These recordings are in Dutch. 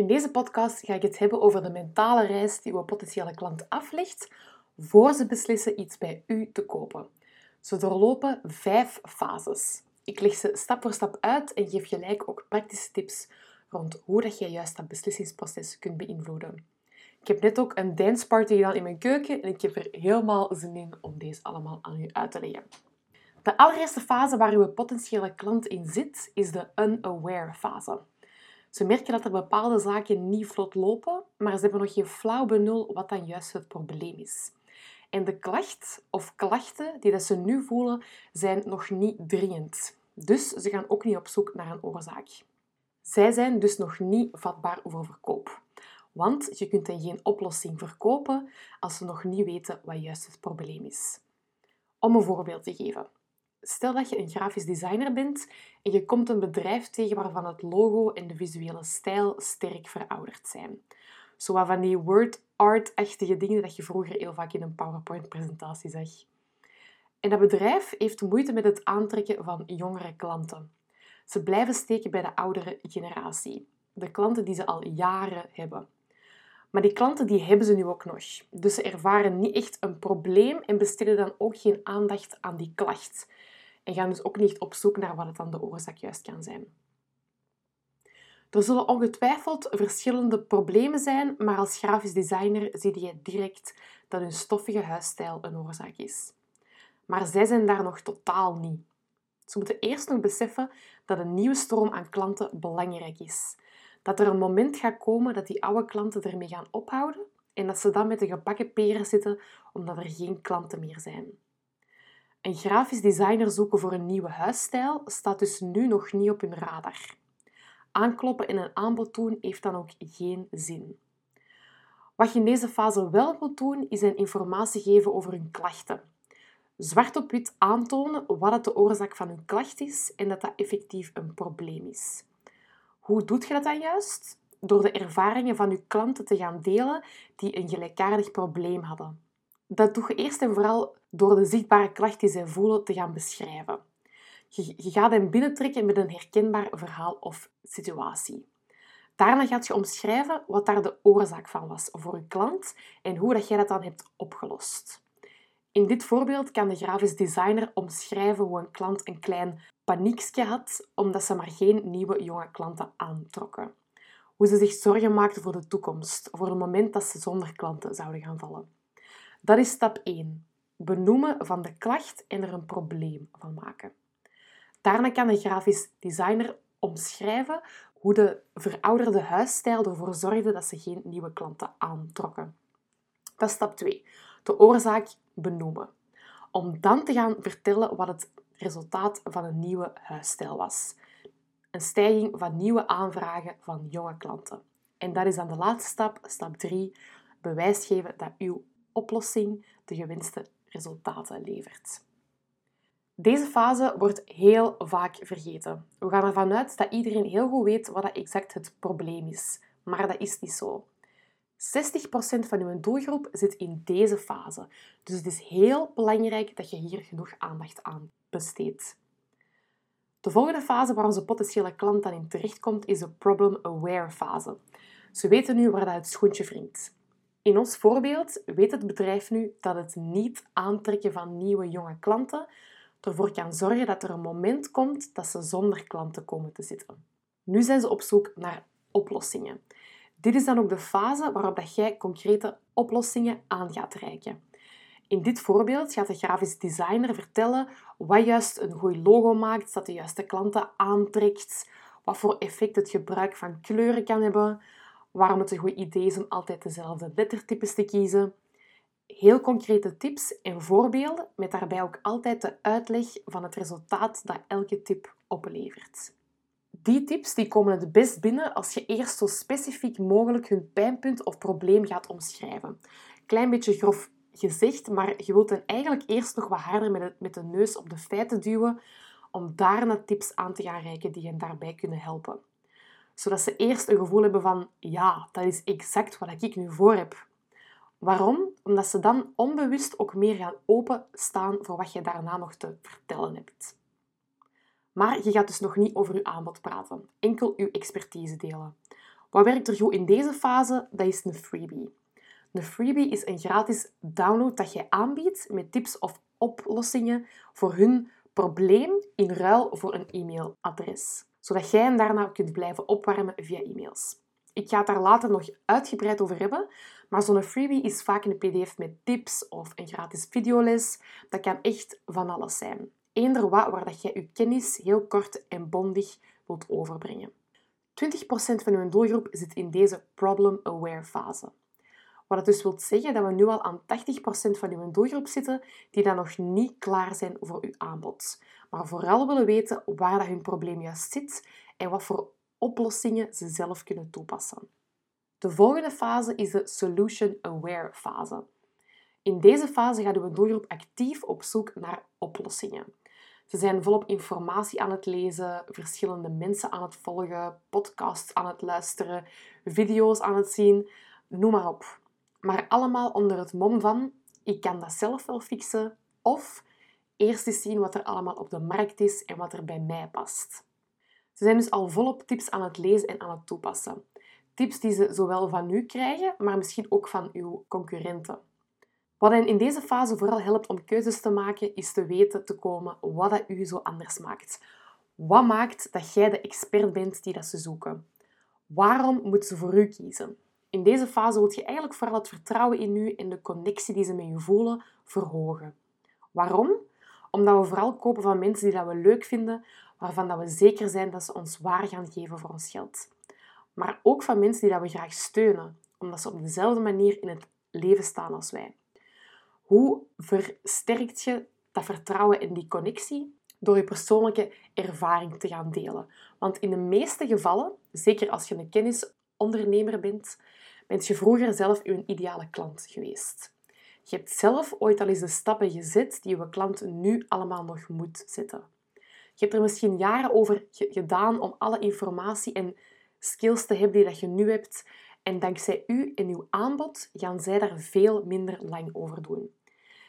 In deze podcast ga ik het hebben over de mentale reis die uw potentiële klant aflegt voor ze beslissen iets bij u te kopen. Ze doorlopen vijf fases. Ik leg ze stap voor stap uit en geef gelijk ook praktische tips rond hoe dat jij juist dat beslissingsproces kunt beïnvloeden. Ik heb net ook een dance party gedaan in mijn keuken en ik heb er helemaal zin in om deze allemaal aan u uit te leggen. De allereerste fase waar uw potentiële klant in zit, is de unaware fase. Ze merken dat er bepaalde zaken niet vlot lopen, maar ze hebben nog geen flauw benul wat dan juist het probleem is. En de klacht of klachten die dat ze nu voelen, zijn nog niet dringend. Dus ze gaan ook niet op zoek naar een oorzaak. Zij zijn dus nog niet vatbaar voor verkoop. Want je kunt hen geen oplossing verkopen als ze nog niet weten wat juist het probleem is. Om een voorbeeld te geven. Stel dat je een grafisch designer bent en je komt een bedrijf tegen waarvan het logo en de visuele stijl sterk verouderd zijn. Zo van die word art-achtige dingen dat je vroeger heel vaak in een PowerPoint-presentatie zag. En dat bedrijf heeft moeite met het aantrekken van jongere klanten. Ze blijven steken bij de oudere generatie, de klanten die ze al jaren hebben. Maar die klanten die hebben ze nu ook nog. Dus ze ervaren niet echt een probleem en besteden dan ook geen aandacht aan die klacht. En gaan dus ook niet op zoek naar wat het dan de oorzaak juist kan zijn. Er zullen ongetwijfeld verschillende problemen zijn, maar als grafisch designer zie je direct dat hun stoffige huisstijl een oorzaak is. Maar zij zijn daar nog totaal niet. Ze moeten eerst nog beseffen dat een nieuwe stroom aan klanten belangrijk is. Dat er een moment gaat komen dat die oude klanten ermee gaan ophouden en dat ze dan met de gebakken peren zitten omdat er geen klanten meer zijn. Een grafisch designer zoeken voor een nieuwe huisstijl staat dus nu nog niet op hun radar. Aankloppen en een aanbod doen heeft dan ook geen zin. Wat je in deze fase wel moet doen, is een informatie geven over hun klachten. Zwart op wit aantonen wat het de oorzaak van hun klacht is en dat dat effectief een probleem is. Hoe doet je dat dan juist? Door de ervaringen van je klanten te gaan delen die een gelijkaardig probleem hadden. Dat doe je eerst en vooral door de zichtbare klacht die zij voelen te gaan beschrijven. Je, gaat hen binnentrekken met een herkenbaar verhaal of situatie. Daarna gaat je omschrijven wat daar de oorzaak van was voor je klant en hoe dat jij dat dan hebt opgelost. In dit voorbeeld kan de grafisch designer omschrijven hoe een klant een klein paniekje had omdat ze maar geen nieuwe jonge klanten aantrokken. Hoe ze zich zorgen maakte voor de toekomst, voor het moment dat ze zonder klanten zouden gaan vallen. Dat is stap 1. Benoemen van de klacht en er een probleem van maken. Daarna kan de grafisch designer omschrijven hoe de verouderde huisstijl ervoor zorgde dat ze geen nieuwe klanten aantrokken. Dat is stap 2. De oorzaak benoemen. Om dan te gaan vertellen wat het resultaat van een nieuwe huisstijl was. Een stijging van nieuwe aanvragen van jonge klanten. En dat is dan de laatste stap, stap 3. Bewijs geven dat uw oplossing de gewenste resultaten levert. Deze fase wordt heel vaak vergeten. We gaan ervan uit dat iedereen heel goed weet wat dat exact het probleem is. Maar dat is niet zo. 60% van uw doelgroep zit in deze fase. Dus het is heel belangrijk dat je hier genoeg aandacht aan besteedt. De volgende fase waar onze potentiële klant dan in terechtkomt is de problem-aware fase. Ze weten nu waar dat het schoentje wringt. In ons voorbeeld weet het bedrijf nu dat het niet aantrekken van nieuwe jonge klanten ervoor kan zorgen dat er een moment komt dat ze zonder klanten komen te zitten. Nu zijn ze op zoek naar oplossingen. Dit is dan ook de fase waarop dat jij concrete oplossingen aan gaat reiken. In dit voorbeeld gaat de grafisch designer vertellen wat juist een goed logo maakt, dat de juiste klanten aantrekt, wat voor effect het gebruik van kleuren kan hebben, waarom het een goed idee is om altijd dezelfde lettertypes te kiezen. Heel concrete tips en voorbeelden, met daarbij ook altijd de uitleg van het resultaat dat elke tip oplevert. Die tips die komen het best binnen als je eerst zo specifiek mogelijk hun pijnpunt of probleem gaat omschrijven. Klein beetje grof gezegd, maar je wilt hen eigenlijk eerst nog wat harder met, met de neus op de feiten duwen om daarna tips aan te gaan reiken die hen daarbij kunnen helpen. Zodat ze eerst een gevoel hebben van ja, dat is exact wat ik nu voor heb. Waarom? Omdat ze dan onbewust ook meer gaan openstaan voor wat je daarna nog te vertellen hebt. Maar je gaat dus nog niet over je aanbod praten, enkel je expertise delen. Wat werkt er goed in deze fase? Dat is een freebie. Een freebie is een gratis download dat je aanbiedt met tips of oplossingen voor hun probleem in ruil voor een e-mailadres, zodat jij hen daarna kunt blijven opwarmen via e-mails. Ik ga het daar later nog uitgebreid over hebben, maar zo'n freebie is vaak een pdf met tips of een gratis videoles. Dat kan echt van alles zijn. Eender wat waar dat jij je kennis heel kort en bondig wilt overbrengen. 20% van uw doelgroep zit in deze problem-aware fase. Wat het dus wil zeggen dat we nu al aan 80% van uw doelgroep zitten die dan nog niet klaar zijn voor uw aanbod. Maar vooral willen weten waar dat hun probleem juist zit en wat voor oplossingen ze zelf kunnen toepassen. De volgende fase is de Solution Aware fase. In deze fase gaat uw doelgroep actief op zoek naar oplossingen. Ze zijn volop informatie aan het lezen, verschillende mensen aan het volgen, podcasts aan het luisteren, video's aan het zien, noem maar op. Maar allemaal onder het mom van ik kan dat zelf wel fixen of eerst eens zien wat er allemaal op de markt is en wat er bij mij past. Ze zijn dus al volop tips aan het lezen en aan het toepassen. Tips die ze zowel van u krijgen, maar misschien ook van uw concurrenten. Wat hen in deze fase vooral helpt om keuzes te maken, is te weten te komen wat dat u zo anders maakt. Wat maakt dat jij de expert bent die dat ze zoeken? Waarom moeten ze voor u kiezen? In deze fase wil je eigenlijk vooral het vertrouwen in u en de connectie die ze met je voelen verhogen. Waarom? Omdat we vooral kopen van mensen die dat we leuk vinden, waarvan dat we zeker zijn dat ze ons waar gaan geven voor ons geld. Maar ook van mensen die dat we graag steunen, omdat ze op dezelfde manier in het leven staan als wij. Hoe versterkt je dat vertrouwen en die connectie? Door je persoonlijke ervaring te gaan delen. Want in de meeste gevallen, zeker als je een kennisondernemer bent, bent je vroeger zelf je ideale klant geweest. Je hebt zelf ooit al eens de stappen gezet die je klant nu allemaal nog moet zetten. Je hebt er misschien jaren over gedaan om alle informatie en skills te hebben die dat je nu hebt. En dankzij u en uw aanbod gaan zij daar veel minder lang over doen.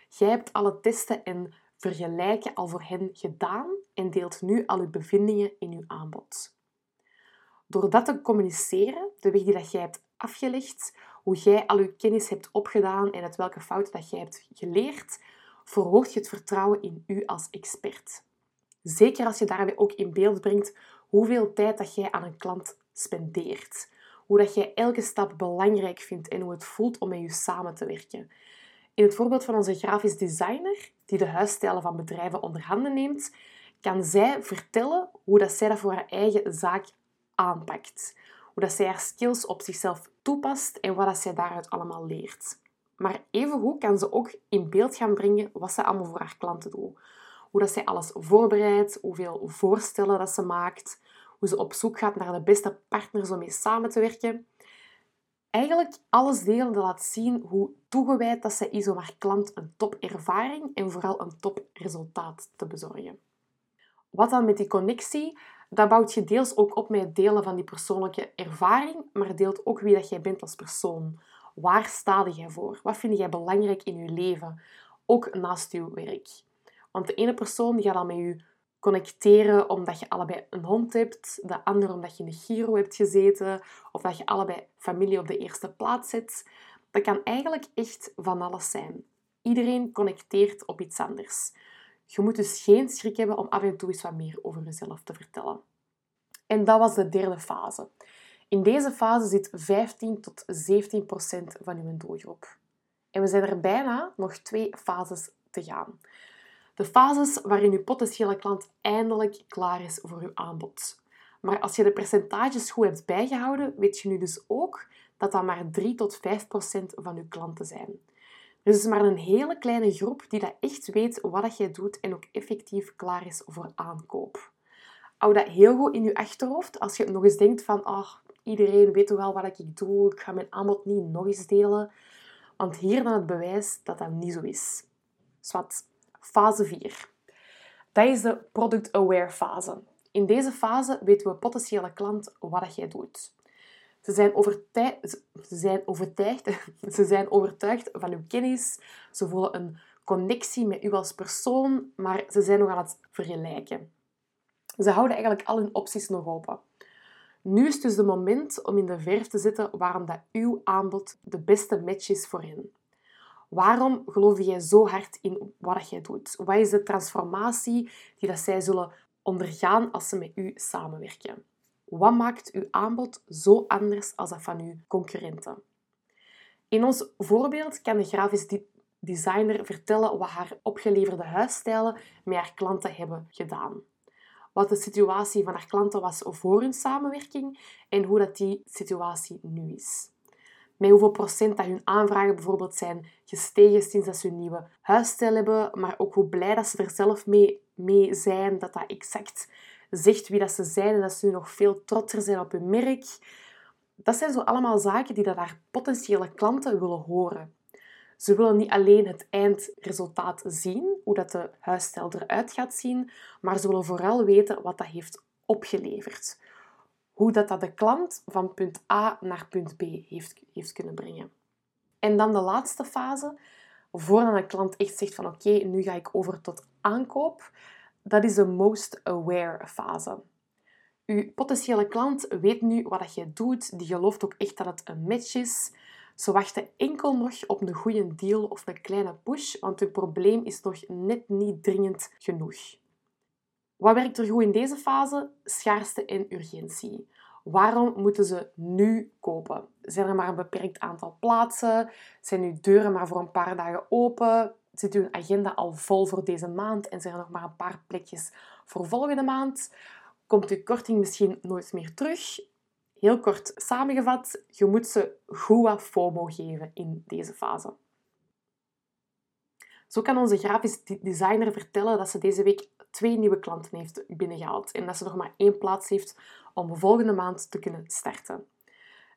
Jij hebt alle testen en vergelijken al voor hen gedaan en deelt nu al uw bevindingen in uw aanbod. Door dat te communiceren, de weg die dat jij hebt afgelegd, hoe jij al je kennis hebt opgedaan en uit welke fouten dat jij hebt geleerd, verhoogt je het vertrouwen in u als expert. Zeker als je daarbij ook in beeld brengt hoeveel tijd dat jij aan een klant spendeert. Hoe dat jij elke stap belangrijk vindt en hoe het voelt om met je samen te werken. In het voorbeeld van onze grafisch designer, die de huisstijlen van bedrijven onder handen neemt, kan zij vertellen hoe dat zij dat voor haar eigen zaak Hoe dat zij haar skills op zichzelf toepast en wat dat zij daaruit allemaal leert. Maar evengoed kan ze ook in beeld gaan brengen wat ze allemaal voor haar klanten doet. Hoe dat zij alles voorbereidt, hoeveel voorstellen dat ze maakt, hoe ze op zoek gaat naar de beste partners om mee samen te werken. Eigenlijk alles delen dat laat zien hoe toegewijd dat zij is om haar klant een topervaring en vooral een topresultaat te bezorgen. Wat dan met die connectie? Dat bouwt je deels ook op met het delen van die persoonlijke ervaring, maar deelt ook wie dat jij bent als persoon. Waar sta jij voor? Wat vind jij belangrijk in je leven? Ook naast je werk. Want de ene persoon die gaat dan met je connecteren omdat je allebei een hond hebt, de andere omdat je in de Giro hebt gezeten of dat je allebei familie op de eerste plaats zet. Dat kan eigenlijk echt van alles zijn. Iedereen connecteert op iets anders. Je moet dus geen schrik hebben om af en toe eens wat meer over jezelf te vertellen. En dat was de derde fase. In deze fase zit 15 tot 17 procent van uw doelgroep. En we zijn er bijna nog twee fases te gaan. De fases waarin uw potentiële klant eindelijk klaar is voor uw aanbod. Maar als je de percentages goed hebt bijgehouden, weet je nu dus ook dat dat maar 3 tot 5 procent van uw klanten zijn. Er is maar een hele kleine groep die dat echt weet wat jij doet en ook effectief klaar is voor aankoop. Hou dat heel goed in je achterhoofd als je nog eens denkt van oh, iedereen weet wel wat ik doe, ik ga mijn aanbod niet nog eens delen. Want hier dan het bewijs dat dat niet zo is. Zwat, fase 4. Dat is de product aware fase. In deze fase weten we potentiële klant wat jij doet. Ze zijn, overtuigd, ze, zijn overtuigd, van uw kennis. Ze voelen een connectie met u als persoon, maar ze zijn nog aan het vergelijken. Ze houden eigenlijk al hun opties nog open. Nu is dus het moment om in de verf te zetten waarom dat uw aanbod de beste match is voor hen. Waarom geloof jij zo hard in wat jij doet? Wat is de transformatie die dat zij zullen ondergaan als ze met u samenwerken? Wat maakt uw aanbod zo anders als dat van uw concurrenten? In ons voorbeeld kan de grafisch designer vertellen wat haar opgeleverde huisstijlen met haar klanten hebben gedaan. Wat de situatie van haar klanten was voor hun samenwerking en hoe dat die situatie nu is. Met hoeveel procent dat hun aanvragen bijvoorbeeld zijn gestegen sinds dat ze een nieuwe huisstijl hebben, maar ook hoe blij dat ze er zelf mee, mee zijn, dat dat exact zegt wie dat ze zijn en dat ze nu nog veel trotser zijn op hun merk. Dat zijn zo allemaal zaken die dat haar potentiële klanten willen horen. Ze willen niet alleen het eindresultaat zien, hoe dat de huisstijl eruit gaat zien, maar ze willen vooral weten wat dat heeft opgeleverd. Hoe dat, dat de klant van punt A naar punt B heeft, heeft kunnen brengen. En dan de laatste fase, voordat een klant echt zegt van oké, nu ga ik over tot aankoop, dat is de most aware fase. Uw potentiële klant weet nu wat je doet, die gelooft ook echt dat het een match is. Ze wachten enkel nog op een goede deal of een kleine push, want hun probleem is nog net niet dringend genoeg. Wat werkt er goed in deze fase? Schaarste en urgentie. Waarom moeten ze nu kopen? Zijn er maar een beperkt aantal plaatsen? Zijn uw deuren maar voor een paar dagen open? Zit uw agenda al vol voor deze maand en zijn er nog maar een paar plekjes voor volgende maand? Komt uw korting misschien nooit meer terug? Heel kort samengevat, je moet ze goed wat FOMO geven in deze fase. Zo kan onze grafisch designer vertellen dat ze deze week twee nieuwe klanten heeft binnengehaald en dat ze nog maar één plaats heeft om volgende maand te kunnen starten.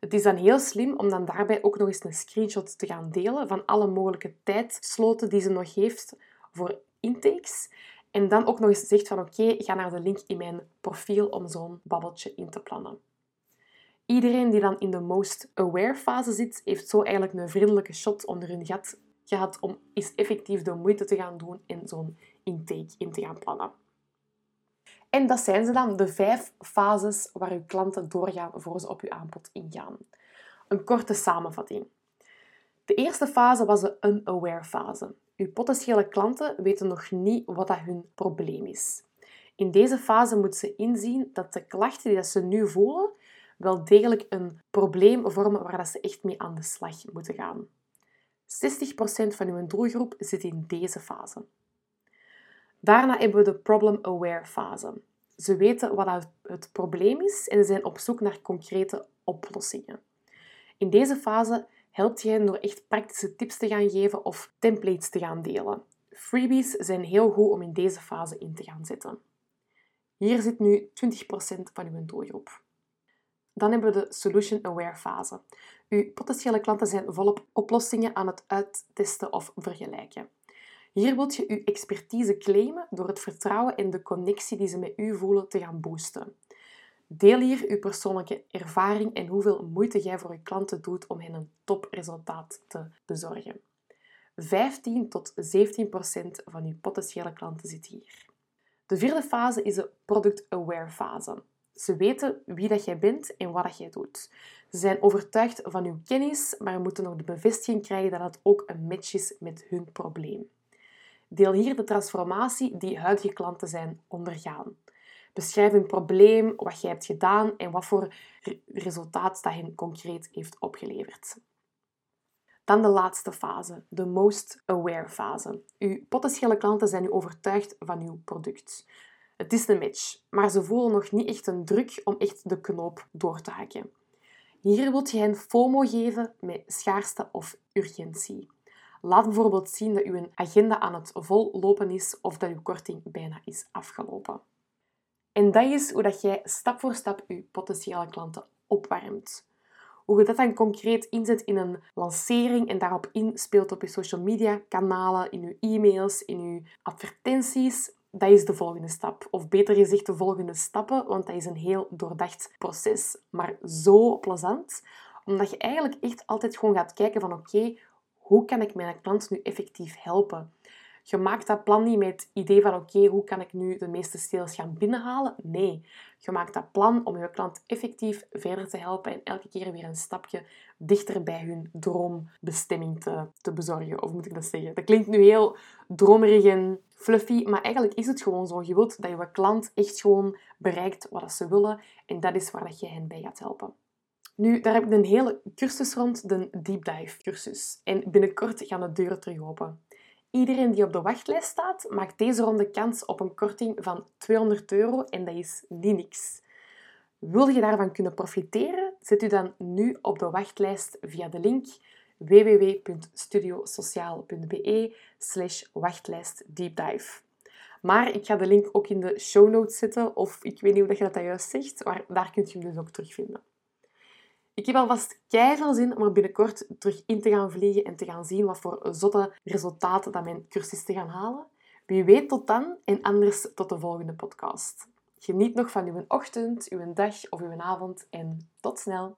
Het is dan heel slim om dan daarbij ook nog eens een screenshot te gaan delen van alle mogelijke tijdsloten die ze nog heeft voor intakes. En dan ook nog eens zegt van oké, ga naar de link in mijn profiel om zo'n babbeltje in te plannen. Iedereen die dan in de most aware fase zit, heeft zo eigenlijk een vriendelijke shot onder hun gat gehad om eens effectief de moeite te gaan doen en zo'n intake in te gaan plannen. En dat zijn ze dan, de vijf fases waar uw klanten doorgaan voor ze op uw aanbod ingaan. Een korte samenvatting. De eerste fase was de unaware fase. Uw potentiële klanten weten nog niet wat dat hun probleem is. In deze fase moeten ze inzien dat de klachten die ze nu voelen wel degelijk een probleem vormen waar ze echt mee aan de slag moeten gaan. 60% van uw doelgroep zit in deze fase. Daarna hebben we de problem-aware fase. Ze weten wat het probleem is en ze zijn op zoek naar concrete oplossingen. In deze fase helpt je hen door echt praktische tips te gaan geven of templates te gaan delen. Freebies zijn heel goed om in deze fase in te gaan zetten. Hier zit nu 20% van uw doelgroep. Dan hebben we de Solution Aware fase. Uw potentiële klanten zijn volop oplossingen aan het uittesten of vergelijken. Hier wilt je uw expertise claimen door het vertrouwen en de connectie die ze met u voelen te gaan boosten. Deel hier uw persoonlijke ervaring en hoeveel moeite jij voor je klanten doet om hen een topresultaat te bezorgen. 15 tot 17 procent van uw potentiële klanten zit hier. De vierde fase is de Product Aware fase. Ze weten wie dat jij bent en wat dat jij doet. Ze zijn overtuigd van uw kennis, maar moeten nog de bevestiging krijgen dat het ook een match is met hun probleem. Deel hier de transformatie die huidige klanten zijn ondergaan. Beschrijf hun probleem, wat jij hebt gedaan en wat voor resultaat dat hen concreet heeft opgeleverd. Dan de laatste fase, de most aware fase. Uw potentiële klanten zijn nu overtuigd van uw product. Het is een match, maar ze voelen nog niet echt een druk om echt de knoop door te hakken. Hier wilt je hen FOMO geven met schaarste of urgentie. Laat bijvoorbeeld zien dat uw agenda aan het vollopen is of dat uw korting bijna is afgelopen. En dat is hoe dat jij stap voor stap je potentiële klanten opwarmt. Hoe je dat dan concreet inzet in een lancering en daarop inspeelt op je social media kanalen, in je e-mails, in je advertenties, dat is de volgende stap. Of beter gezegd, de volgende stappen, want dat is een heel doordacht proces. Maar zo plezant, omdat je eigenlijk echt altijd gewoon gaat kijken van oké, hoe kan ik mijn klant nu effectief helpen? Je maakt dat plan niet met het idee van oké, hoe kan ik nu de meeste sales gaan binnenhalen? Nee, je maakt dat plan om je klant effectief verder te helpen en elke keer weer een stapje dichter bij hun droombestemming te, te bezorgen. Of moet ik dat zeggen? Dat klinkt nu heel dromerig en fluffy, maar eigenlijk is het gewoon zo. Je wilt dat je klant echt gewoon bereikt wat ze willen en dat is waar dat je hen bij gaat helpen. Nu, daar heb ik een hele cursus rond, de Deep Dive cursus. En binnenkort gaan de deuren terug open. Iedereen die op de wachtlijst staat, maakt deze ronde kans op een korting van 200 euro en dat is niet niks. Wil je daarvan kunnen profiteren? Zet u dan nu op de wachtlijst via de link www.studiosociaal.be slash wachtlijst deepdive. Maar ik ga de link ook in de show notes zetten, of ik weet niet hoe je dat juist zegt, maar daar kunt je hem dus ook terugvinden. Ik heb alvast keihard zin om er binnenkort terug in te gaan vliegen en te gaan zien wat voor zotte resultaten dat mijn cursisten gaan halen. Wie weet tot dan en anders tot de volgende podcast. Geniet nog van uw ochtend, uw dag of uw avond en tot snel.